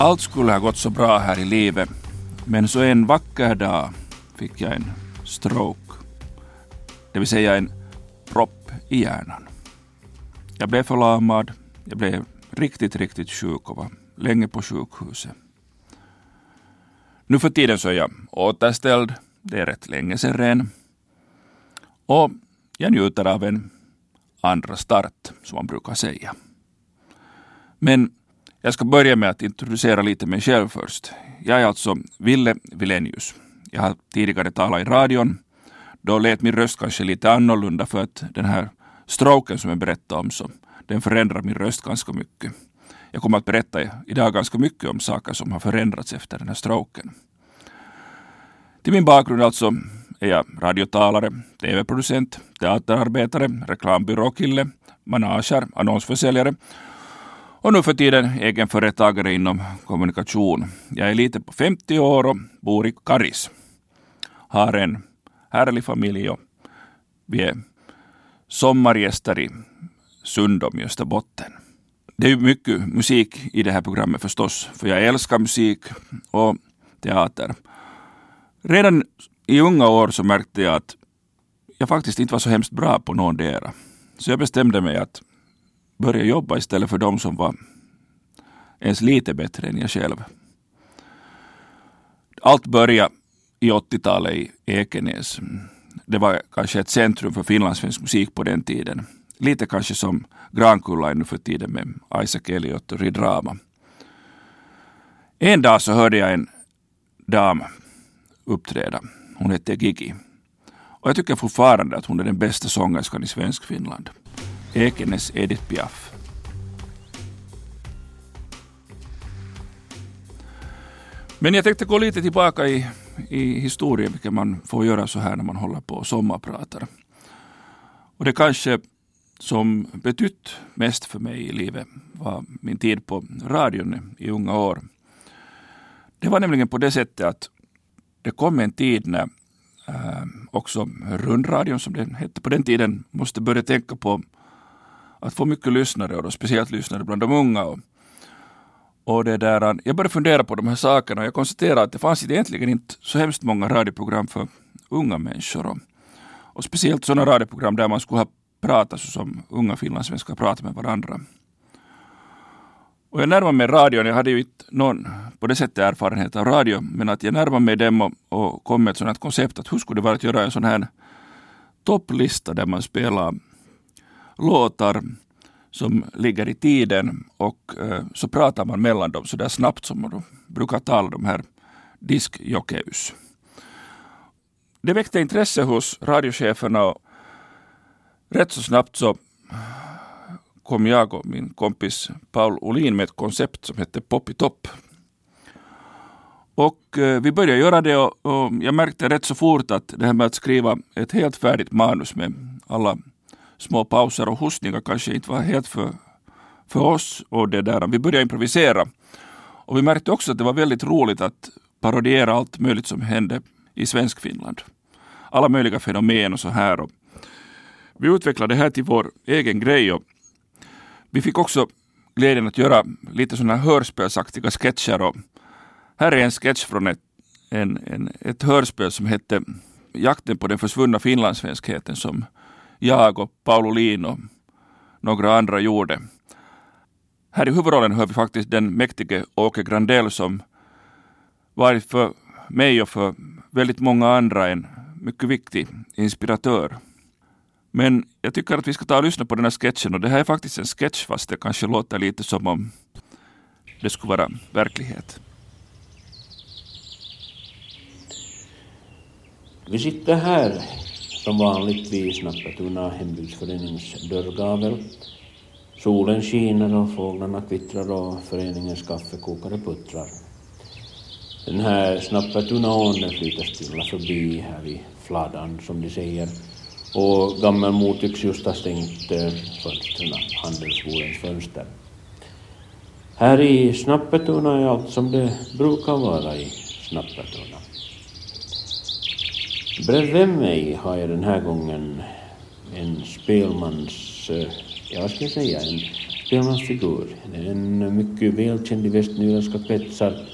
Allt skulle ha gått så bra här i livet, men så en vacker dag fick jag en stroke, det vill säga en propp i hjärnan. Jag blev förlamad, jag blev riktigt, riktigt sjuk och var länge på sjukhuset. Nu för tiden så är jag återställd, det är rätt länge sedan redan. Och jag njuter av en andra start, som man brukar säga. Men jag ska börja med att introducera lite mig själv först. Jag är alltså Ville Vilenius. Jag har tidigare talat i radion. Då lät min röst kanske lite annorlunda för att den här stroken som jag berättade om, så den förändrar min röst ganska mycket. Jag kommer att berätta idag ganska mycket om saker som har förändrats efter den här stroken. Till min bakgrund alltså är jag radiotalare, tv-producent, teaterarbetare, reklambyråkille, manager, annonsförsäljare och nu för tiden egenföretagare inom kommunikation. Jag är lite på 50 år och bor i Karis. Har en härlig familj och vi är sommargäster i Sundom i Österbotten. Det är mycket musik i det här programmet förstås, för jag älskar musik och teater. Redan i unga år så märkte jag att jag faktiskt inte var så hemskt bra på någondera. Så jag bestämde mig att börja jobba istället för de som var ens lite bättre än jag själv. Allt började i 80-talet i Ekenäs. Det var kanske ett centrum för finlandssvensk musik på den tiden. Lite kanske som Grankulla nu för tiden med Isaac Elliot och Ridrama. En dag så hörde jag en dam uppträda. Hon hette Gigi. Och jag tycker fortfarande att hon är den bästa sångerskan i svensk Finland. Ekenäs Edith Piaf. Men jag tänkte gå lite tillbaka i, i historien, vilket man får göra så här när man håller på och sommarpratar. Och det kanske som betytt mest för mig i livet var min tid på radion i unga år. Det var nämligen på det sättet att det kom en tid när äh, också rundradion, som den hette på den tiden, måste börja tänka på att få mycket lyssnare och då speciellt lyssnare bland de unga. Och, och det där, jag började fundera på de här sakerna och jag konstaterade att det fanns egentligen inte så hemskt många radioprogram för unga människor. Och, och speciellt sådana radioprogram där man skulle ha pratat så som unga finlandssvenskar pratar med varandra. Och jag närmade mig radion, jag hade ju inte någon på det sättet erfarenhet av radio, men att jag närmade mig dem och, och kom med ett sådant koncept att hur skulle det vara att göra en sån här topplista där man spelar låtar som ligger i tiden och eh, så pratar man mellan dem så där snabbt som man brukar tala de här diskjockeys. Det väckte intresse hos radiocheferna och rätt så snabbt så kom jag och min kompis Paul Olin med ett koncept som hette Pop i topp. Och eh, vi började göra det och, och, jag märkte rätt så fort att det här med att skriva ett helt färdigt manus med alla små pauser och hostningar kanske inte var helt för, för oss. Och det där. Vi började improvisera. Och vi märkte också att det var väldigt roligt att parodiera allt möjligt som hände i svensk Finland. Alla möjliga fenomen och så här. Och vi utvecklade det här till vår egen grej. Och vi fick också glädjen att göra lite sådana hörspelsaktiga sketcher. Och här är en sketch från ett, en, en, ett hörspel som hette Jakten på den försvunna finlandssvenskheten som jag och Paolo Lin och några andra gjorde. Här i huvudrollen hör vi faktiskt den mäktige Åke Grandell som varit för mig och för väldigt många andra en mycket viktig inspiratör. Men jag tycker att vi ska ta och lyssna på den här sketchen och det här är faktiskt en sketch fast det kanske låter lite som om det skulle vara verklighet. Vi sitter här som vanligt vid Snappatuna hembygdsförenings dörrgavel. Solen skiner och fåglarna kvittrar och föreningens kaffekokare puttrar. Den här Snappertunaån den flyter stilla förbi här vid fladan som de säger och Gammelmo tycks just ha stängt eh, fönstren, handelsbodens fönster. Här i Snappertuna är allt som det brukar vara i Snappertuna. Bredvid mig har jag den här gången en spelmans, eh, ja vad ska jag säga, en spelmansfigur. En mycket välkänd i västnyländska kretsar,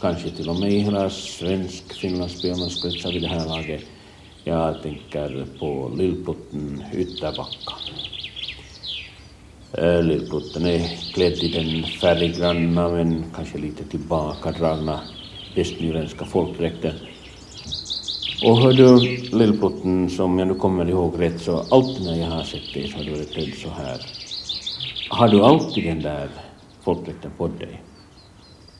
kanske till och med i hela svensk finlandsspelmanskretsar vid det här laget. Jag tänker på Lillplutten Ytterbacka. Eh, Lillplutten är klädd i den färggranna men kanske lite tillbakadragna västnyländska folkdräkten. Och hör du Lillplutten, som jag nu kommer ihåg rätt, så alltid när jag har sett dig så har du varit klädd så här. Har du alltid den där folkdräkten på dig?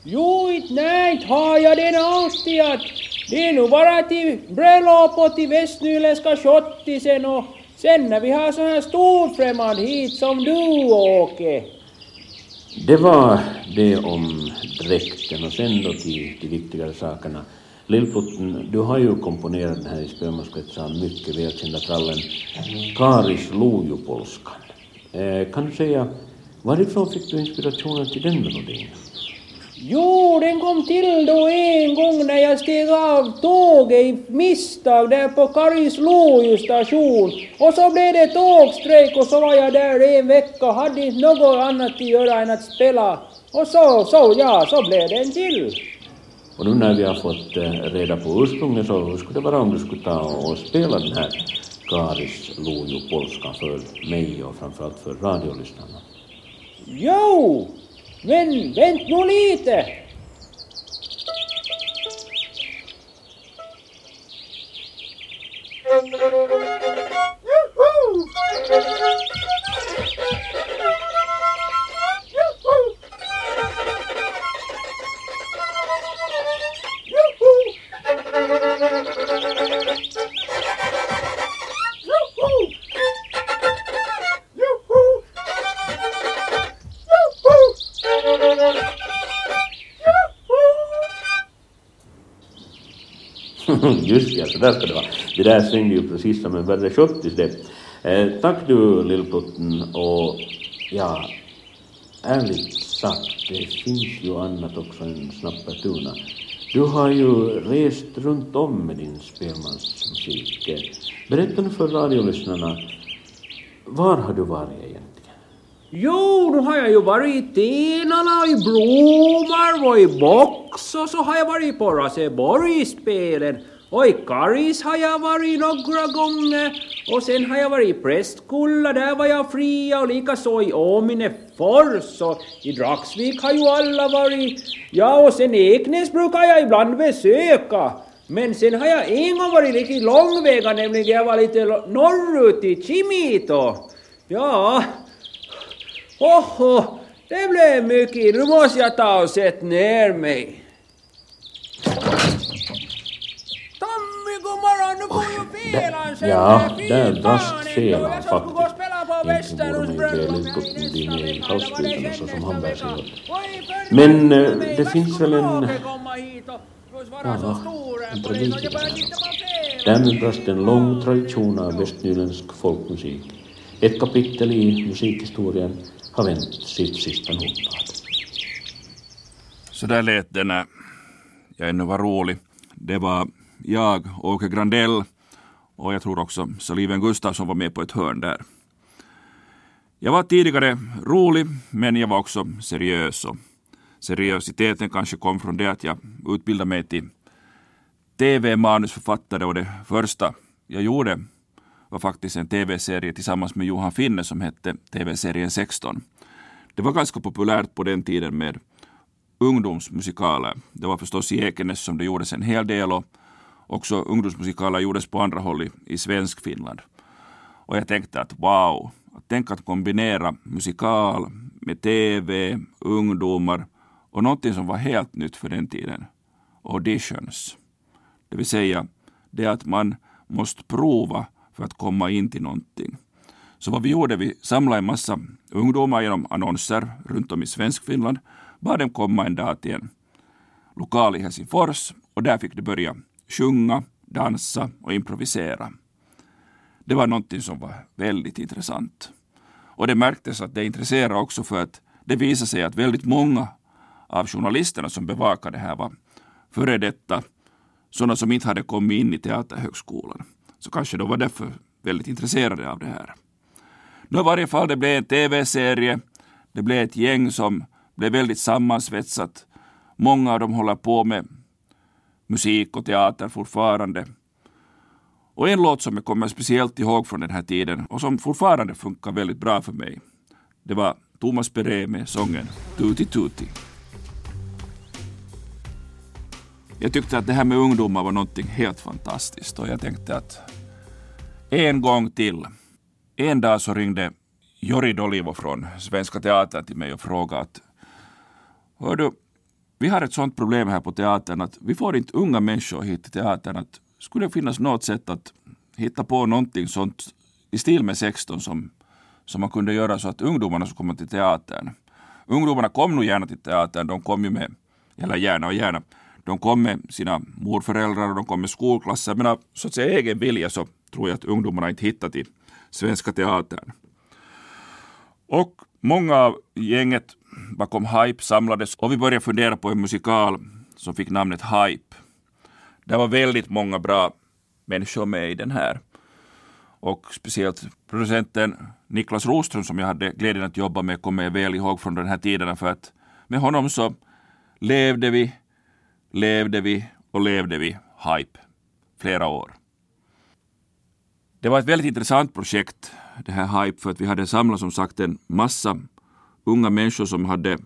Jo, inte nej, har jag den alltid. Att det är nog bara till bröllop och till västnyländska schottisen och sen när vi har så här storfrämmande hit som du, Åke. Det var det om dräkten och sen då till de viktigare sakerna. Lillplutten, du har ju komponerat den här i spelmanskretsar mycket välkända trallen Karis Lujupolskan. Eh, kan du säga, varifrån fick du inspirationen till den melodin? Jo, den kom till då en gång när jag steg av tåget i misstag där på Karisloju station. Och så blev det tågstrejk och så var jag där en vecka och hade inte något annat att göra än att spela. Och så, så, ja, så blev den till. Och nu när vi har fått eh, reda på ursprunget så hur skulle det vara om du skulle ta och spela den här Karis Lojupolskan för mig och framförallt för radiolyssnarna? Jo, men vänt nu lite. Just ja, så där ska det vara. Det där svängde ju precis som en värre schottis det. Eh, tack du Lillplutten och ja, ärligt sagt, det finns ju annat också än Snappertuna. Du har ju rest runt om med din spelmansmusik. Berätta nu för radiolyssnarna, var har du varit egentligen? Jo, då har jag ju varit i Tenala, i Blomar och i Box och så har jag varit på Raseborgsspelen. Och i Karis har jag varit några gånger. Och sen har jag varit i Prästkulla, där var jag fria och likaså i Åminefors och i Dragsvik har ju alla varit. Ja, och sen Eknäs brukar jag ibland besöka. Men sen har jag en gång varit lite långväga, nämligen jag var lite norrut i Kimito. Ja, Oho, det blev mycket. Nu måste jag ta och sätta ner mig. Tommy, god morgon! Nu får ju felan sen. Ja, där brast felan faktiskt spela på i så som han bär sig åt. Men eh, det finns väl en... Ja, en det, tragik i det här. Därmed brast en lång tradition av västnyländsk folkmusik. Ett kapitel i musikhistorien har vänt sitt sista notblad. Så där lät det när jag ännu var rolig. Det var jag, Åke Grandell och jag tror också Saliven Gustafsson var med på ett hörn där. Jag var tidigare rolig, men jag var också seriös. Och seriositeten kanske kom från det att jag utbildade mig till tv-manusförfattare och det första jag gjorde var faktiskt en tv-serie tillsammans med Johan Finne som hette TV-serien 16. Det var ganska populärt på den tiden med ungdomsmusikaler. Det var förstås i Ekenäs som det gjordes en hel del och också ungdomsmusikaler gjordes på andra håll i, i svensk Finland. Och jag tänkte att wow, tänk att kombinera musikal med tv, ungdomar och någonting som var helt nytt för den tiden. Auditions. Det vill säga det att man måste prova för att komma in till någonting. Så vad vi gjorde, vi samlade en massa ungdomar genom annonser runt om i Svenskfinland, bad dem komma en dag till en lokal i Helsingfors och där fick de börja sjunga, dansa och improvisera. Det var någonting som var väldigt intressant. Och det märktes att det intresserade också för att det visade sig att väldigt många av journalisterna som bevakade det här var före detta sådana som inte hade kommit in i Teaterhögskolan. Så kanske de var därför väldigt intresserade av det här. Nu i varje fall, det blev en tv-serie. Det blev ett gäng som blev väldigt sammansvetsat. Många av dem håller på med musik och teater fortfarande. Och en låt som jag kommer speciellt ihåg från den här tiden och som fortfarande funkar väldigt bra för mig, det var Thomas Peré med sången Tuti Tuti. Jag tyckte att det här med ungdomar var någonting helt fantastiskt och jag tänkte att en gång till. En dag så ringde Jori Dolivo från Svenska Teatern till mig och frågade att Hör du, vi har ett sånt problem här på teatern att vi får inte unga människor hit till teatern. Att skulle det finnas något sätt att hitta på någonting sånt i stil med 16 som, som man kunde göra så att ungdomarna skulle komma till teatern. Ungdomarna kom nog gärna till teatern, de kom ju med, eller gärna och gärna, de kom med sina morföräldrar och de kom med skolklasser, men av så att säga egen vilja så tror jag att ungdomarna inte hittat till Svenska Teatern. Och många av gänget bakom Hype samlades och vi började fundera på en musikal som fick namnet Hype. Det var väldigt många bra människor med i den här. Och speciellt producenten Niklas Roström som jag hade glädjen att jobba med kommer jag väl ihåg från den här tiden för att med honom så levde vi, levde vi och levde vi Hype flera år. Det var ett väldigt intressant projekt, det här Hype, för att vi hade samlat som sagt en massa unga människor som hade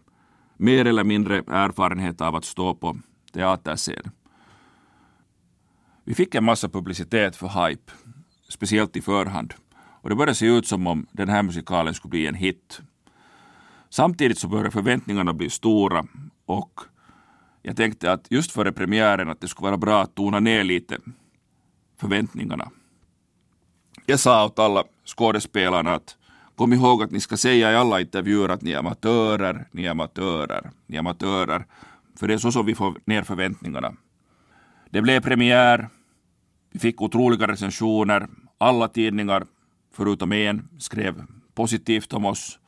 mer eller mindre erfarenhet av att stå på teaterscen. Vi fick en massa publicitet för Hype, speciellt i förhand. Och det började se ut som om den här musikalen skulle bli en hit. Samtidigt så började förväntningarna bli stora och jag tänkte att just före premiären att det skulle vara bra att tona ner lite förväntningarna. Jag sa åt alla skådespelarna att kom ihåg att ni ska säga i alla intervjuer att ni är amatörer, ni är amatörer, ni är amatörer. För det är så som vi får ner förväntningarna. Det blev premiär, vi fick otroliga recensioner, alla tidningar förutom en skrev positivt om oss.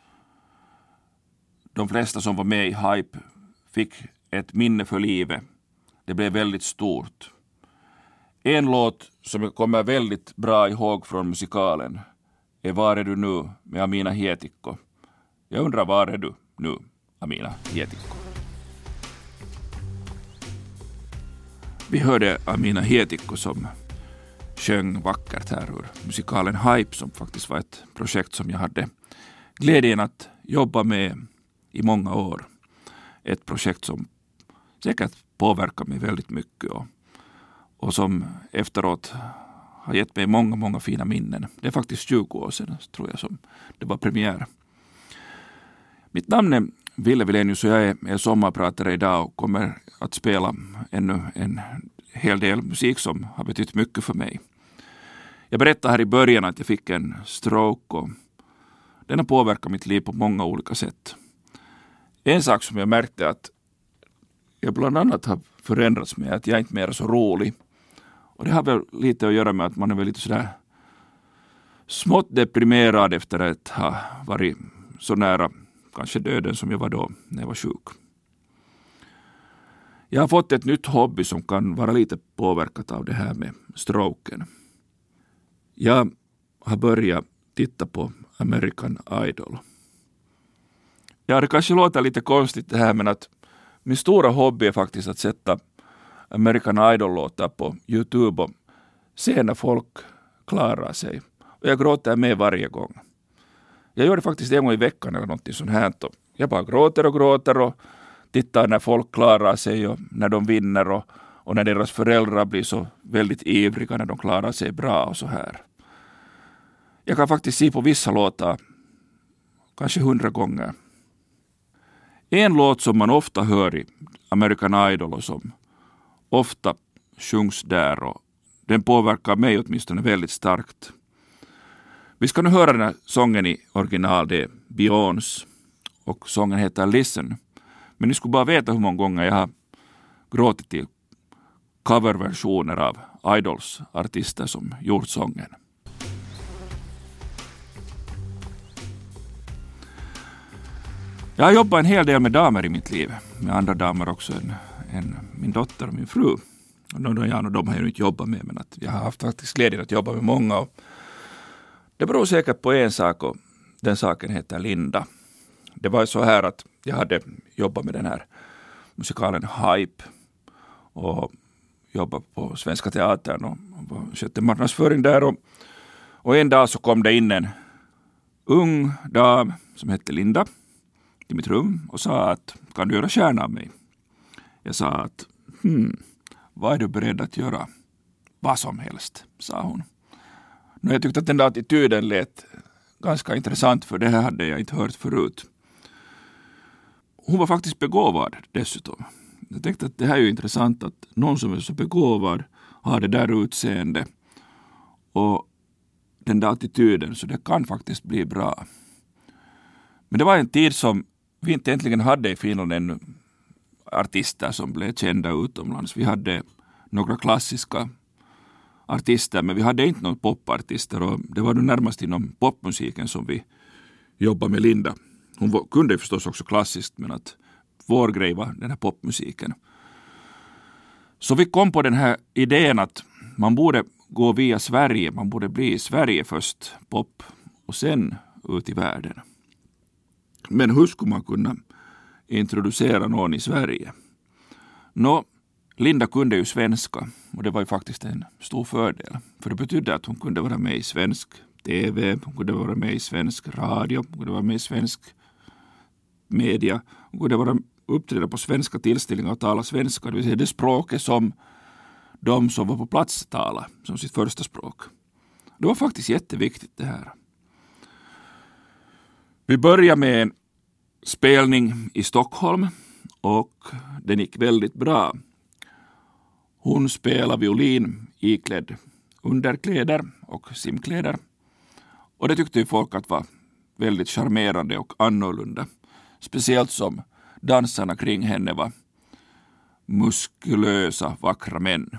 De flesta som var med i Hype fick ett minne för livet. Det blev väldigt stort. En låt som jag kommer väldigt bra ihåg från musikalen är Var är du nu med Amina Hietikko. Jag undrar var är du nu, Amina Hietikko? Vi hörde Amina Hietikko som sjöng vackert här ur musikalen Hype som faktiskt var ett projekt som jag hade glädjen att jobba med i många år. Ett projekt som säkert påverkar mig väldigt mycket och och som efteråt har gett mig många, många fina minnen. Det är faktiskt 20 år sedan, tror jag, som det var premiär. Mitt namn är Ville Vilenius och jag är, är sommarpratare idag och kommer att spela ännu en hel del musik som har betytt mycket för mig. Jag berättade här i början att jag fick en stroke och den har påverkat mitt liv på många olika sätt. En sak som jag märkte att jag bland annat har förändrats med att jag inte mer är så rolig. Och det har väl lite att göra med att man är väl lite sådär smått deprimerad efter att ha varit så nära kanske döden som jag var då när jag var sjuk. Jag har fått ett nytt hobby som kan vara lite påverkat av det här med stroken. Jag har börjat titta på American Idol. Ja, det kanske låter lite konstigt det här men att min stora hobby är faktiskt att sätta American Idol-låtar på Youtube och se när folk klarar sig. Och jag gråter med varje gång. Jag gör det faktiskt en gång i veckan eller någonting sånt här. Jag bara gråter och gråter och tittar när folk klarar sig och när de vinner och, och när deras föräldrar blir så väldigt ivriga när de klarar sig bra och så här. Jag kan faktiskt se på vissa låtar kanske hundra gånger. En låt som man ofta hör i American Idol och som ofta sjungs där och den påverkar mig åtminstone väldigt starkt. Vi ska nu höra den här sången i original, det är Beyoncé och sången heter Listen. Men ni skulle bara veta hur många gånger jag har gråtit till coverversioner av Idols artister som gjort sången. Jag har jobbat en hel del med damer i mitt liv, med andra damer också än än min dotter och min fru. Och de, ja, de har jag inte jobbat med, men att jag har haft faktiskt glädjen att jobba med många. Och det beror säkert på en sak och den saken heter Linda. Det var så här att jag hade jobbat med den här musikalen Hype och jobbat på Svenska Teatern och skötte marknadsföring där. Och, och en dag så kom det in en ung dam som hette Linda till mitt rum och sa att kan du göra kärna av mig? Jag sa att hmm, vad är du beredd att göra? Vad som helst, sa hon. Nu, jag tyckte att den där attityden lät ganska intressant för det här hade jag inte hört förut. Hon var faktiskt begåvad dessutom. Jag tänkte att det här är ju intressant att någon som är så begåvad har det där utseendet och den där attityden så det kan faktiskt bli bra. Men det var en tid som vi inte egentligen hade i Finland ännu artister som blev kända utomlands. Vi hade några klassiska artister men vi hade inte några popartister och det var närmast inom popmusiken som vi jobbade med Linda. Hon kunde förstås också klassiskt men att vår grej var den här popmusiken. Så vi kom på den här idén att man borde gå via Sverige, man borde bli i Sverige först, pop, och sen ut i världen. Men hur skulle man kunna introducera någon i Sverige? Nå, Linda kunde ju svenska och det var ju faktiskt en stor fördel. För det betydde att hon kunde vara med i svensk TV, hon kunde vara med i svensk radio, hon kunde vara med i svensk media, hon kunde vara uppträda på svenska tillställningar och tala svenska, det vill säga det språket som de som var på plats talade som sitt första språk. Det var faktiskt jätteviktigt det här. Vi började med en spelning i Stockholm och den gick väldigt bra. Hon spelade violin iklädd underkläder och simkläder. Och det tyckte ju folk att var väldigt charmerande och annorlunda. Speciellt som dansarna kring henne var muskulösa, vackra män.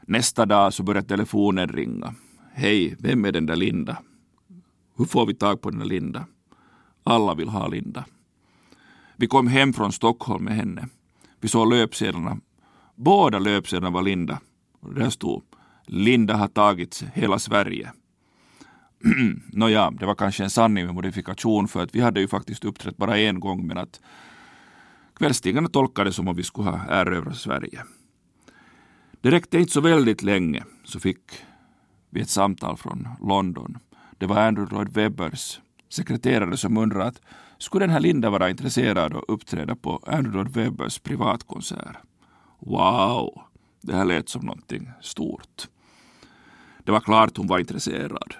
Nästa dag så började telefonen ringa. Hej, vem är den där Linda? Hur får vi tag på den där Linda? Alla vill ha Linda. Vi kom hem från Stockholm med henne. Vi såg löpsedlarna. Båda löpsedlarna var Linda. Och där stod Linda har tagit hela Sverige. Nåja, det var kanske en sanning med modifikation för att vi hade ju faktiskt uppträtt bara en gång men att kvällstidningarna tolkade det som om vi skulle ha erövrat Sverige. Det räckte inte så väldigt länge så fick vi ett samtal från London. Det var Andrew Lloyd Webbers sekreterare som undrade att skulle den här Linda vara intresserad att uppträda på Andrew Lloyd Webbers privatkonsert? Wow, det här lät som någonting stort. Det var klart hon var intresserad.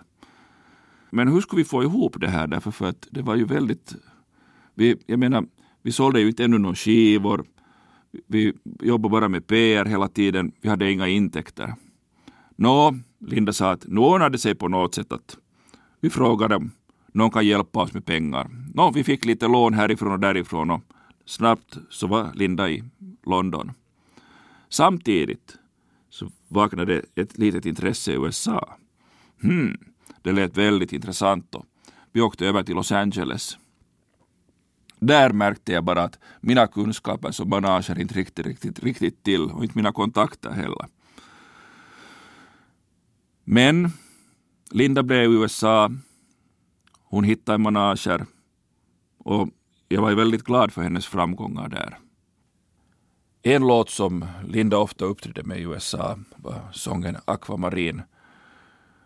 Men hur skulle vi få ihop det här? Därför för att det var ju väldigt... Vi, jag menar, vi sålde ju inte ännu några skivor. Vi jobbade bara med PR hela tiden. Vi hade inga intäkter. Nå, Linda sa att nu ordnade sig på något sätt att vi frågade om någon kan hjälpa oss med pengar. Nå, vi fick lite lån härifrån och därifrån och snabbt så var Linda i London. Samtidigt så vaknade ett litet intresse i USA. Hmm, det lät väldigt intressant och vi åkte över till Los Angeles. Där märkte jag bara att mina kunskaper som manager inte riktigt, riktigt, riktigt till och inte mina kontakter heller. Men Linda blev i USA. Hon hittade en manager och jag var väldigt glad för hennes framgångar där. En låt som Linda ofta uppträdde med i USA var sången Aquamarin.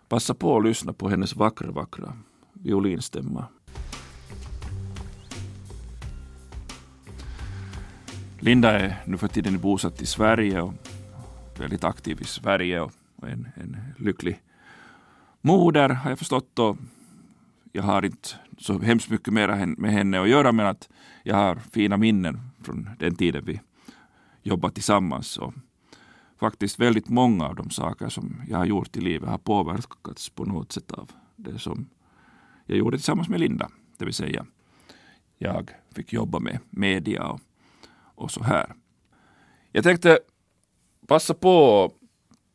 Passa på att lyssna på hennes vackra, vackra violinstämma. Linda är nu för tiden bosatt i Sverige och väldigt aktiv i Sverige och en, en lycklig moder har jag förstått. Och jag har inte så hemskt mycket mer med henne att göra men att jag har fina minnen från den tiden vi jobba tillsammans. Och faktiskt väldigt många av de saker som jag har gjort i livet har påverkats på något sätt av det som jag gjorde tillsammans med Linda. Det vill säga, jag fick jobba med media och, och så här. Jag tänkte passa på att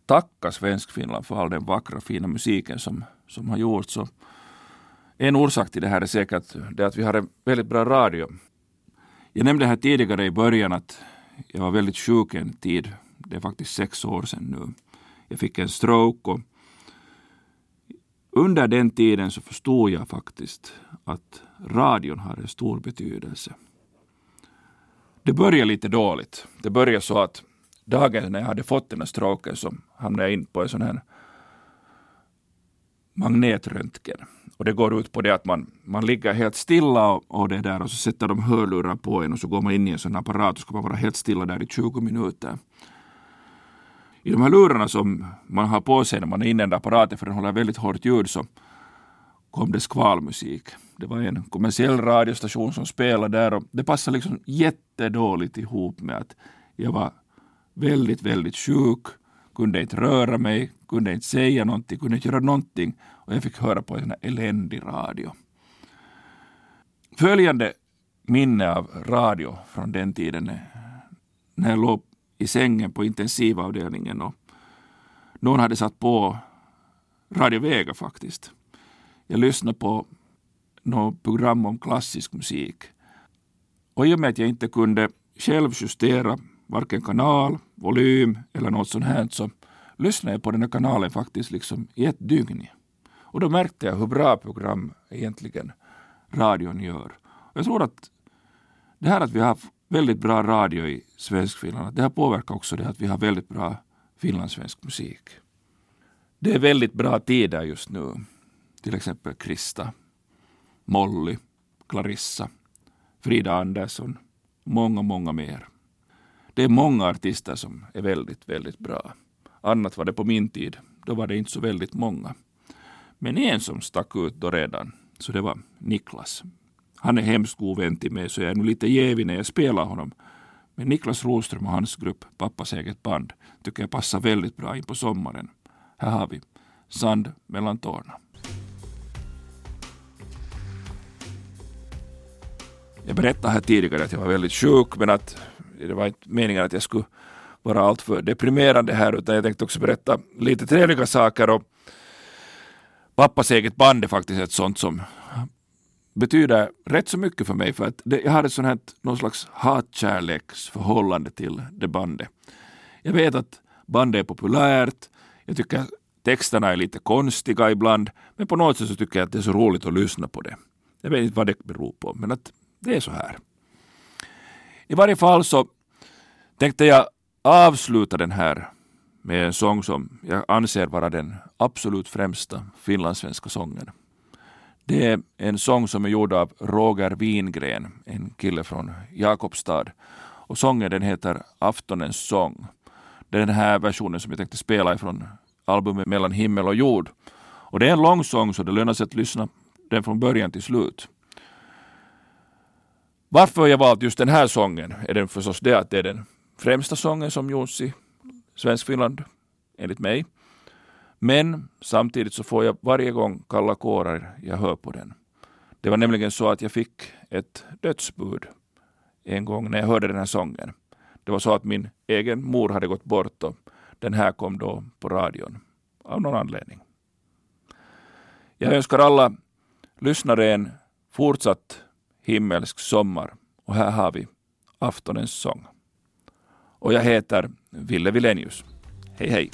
tacka Svenskfinland för all den vackra fina musiken som, som har gjorts. En orsak till det här är säkert det att vi har en väldigt bra radio. Jag nämnde här tidigare i början att jag var väldigt sjuk en tid det är faktiskt sex år sedan nu. Jag fick en stroke och under den tiden så förstod jag faktiskt att radion har en stor betydelse. Det började lite dåligt. Det började så att dagen när jag hade fått den här stroken så hamnade jag in på en sån här magnetröntgen. Och det går ut på det att man, man ligger helt stilla och, och det där och så sätter de hörlurar på en och så går man in i en sån apparat och ska man vara helt stilla där i 20 minuter. I de här lurarna som man har på sig när man är inne i den där apparaten för den håller väldigt hårt ljud så kom det skvalmusik. Det var en kommersiell radiostation som spelade där och det passade liksom jättedåligt ihop med att jag var väldigt, väldigt sjuk, kunde inte röra mig, kunde inte säga någonting, kunde inte göra någonting och jag fick höra på en eländig radio. Följande minne av radio från den tiden eh, när jag låg i sängen på intensivavdelningen och någon hade satt på Radio Vega faktiskt. Jag lyssnade på något program om klassisk musik. Och i och med att jag inte kunde själv justera varken kanal, volym eller något sånt här så lyssnade jag på den här kanalen faktiskt liksom i ett dygn. Och då märkte jag hur bra program egentligen radion gör. Och jag tror att det här att vi har väldigt bra radio i Svenskfinland, det har påverkat också det att vi har väldigt bra finlandssvensk musik. Det är väldigt bra tider just nu. Till exempel Krista, Molly, Clarissa, Frida Andersson, många, många mer. Det är många artister som är väldigt, väldigt bra. Annat var det på min tid. Då var det inte så väldigt många. Men en som stack ut då redan, så det var Niklas. Han är hemskt god vän till mig, så jag är nog lite jävig när jag spelar honom. Men Niklas Roström och hans grupp, Pappas eget band, tycker jag passar väldigt bra in på sommaren. Här har vi Sand mellan tårna. Jag berättade här tidigare att jag var väldigt sjuk, men att det var inte meningen att jag skulle vara alltför deprimerande här, utan jag tänkte också berätta lite trevliga saker. Och pappas eget band är faktiskt ett sånt som betyder rätt så mycket för mig, för att det, jag har ett sånt här, någon slags hatkärleksförhållande till det bandet. Jag vet att bandet är populärt, jag tycker texterna är lite konstiga ibland, men på något sätt så tycker jag att det är så roligt att lyssna på det. Jag vet inte vad det beror på, men att det är så här. I varje fall så tänkte jag avsluta den här med en sång som jag anser vara den absolut främsta finlandssvenska sången. Det är en sång som är gjord av Roger Wingren, en kille från Jakobstad. Och sången den heter Aftonens sång. Det är den här versionen som jag tänkte spela ifrån albumet Mellan himmel och jord. Och det är en lång sång så det lönar sig att lyssna den från början till slut. Varför jag valt just den här sången är den förstås det att det är den främsta sången som gjorts i Svenskfinland, enligt mig. Men samtidigt så får jag varje gång kalla kårar jag hör på den. Det var nämligen så att jag fick ett dödsbud en gång när jag hörde den här sången. Det var så att min egen mor hade gått bort och den här kom då på radion av någon anledning. Jag önskar alla lyssnare en fortsatt himmelsk sommar och här har vi aftonens sång. Och jag heter Ville Vilenius. Hej hej!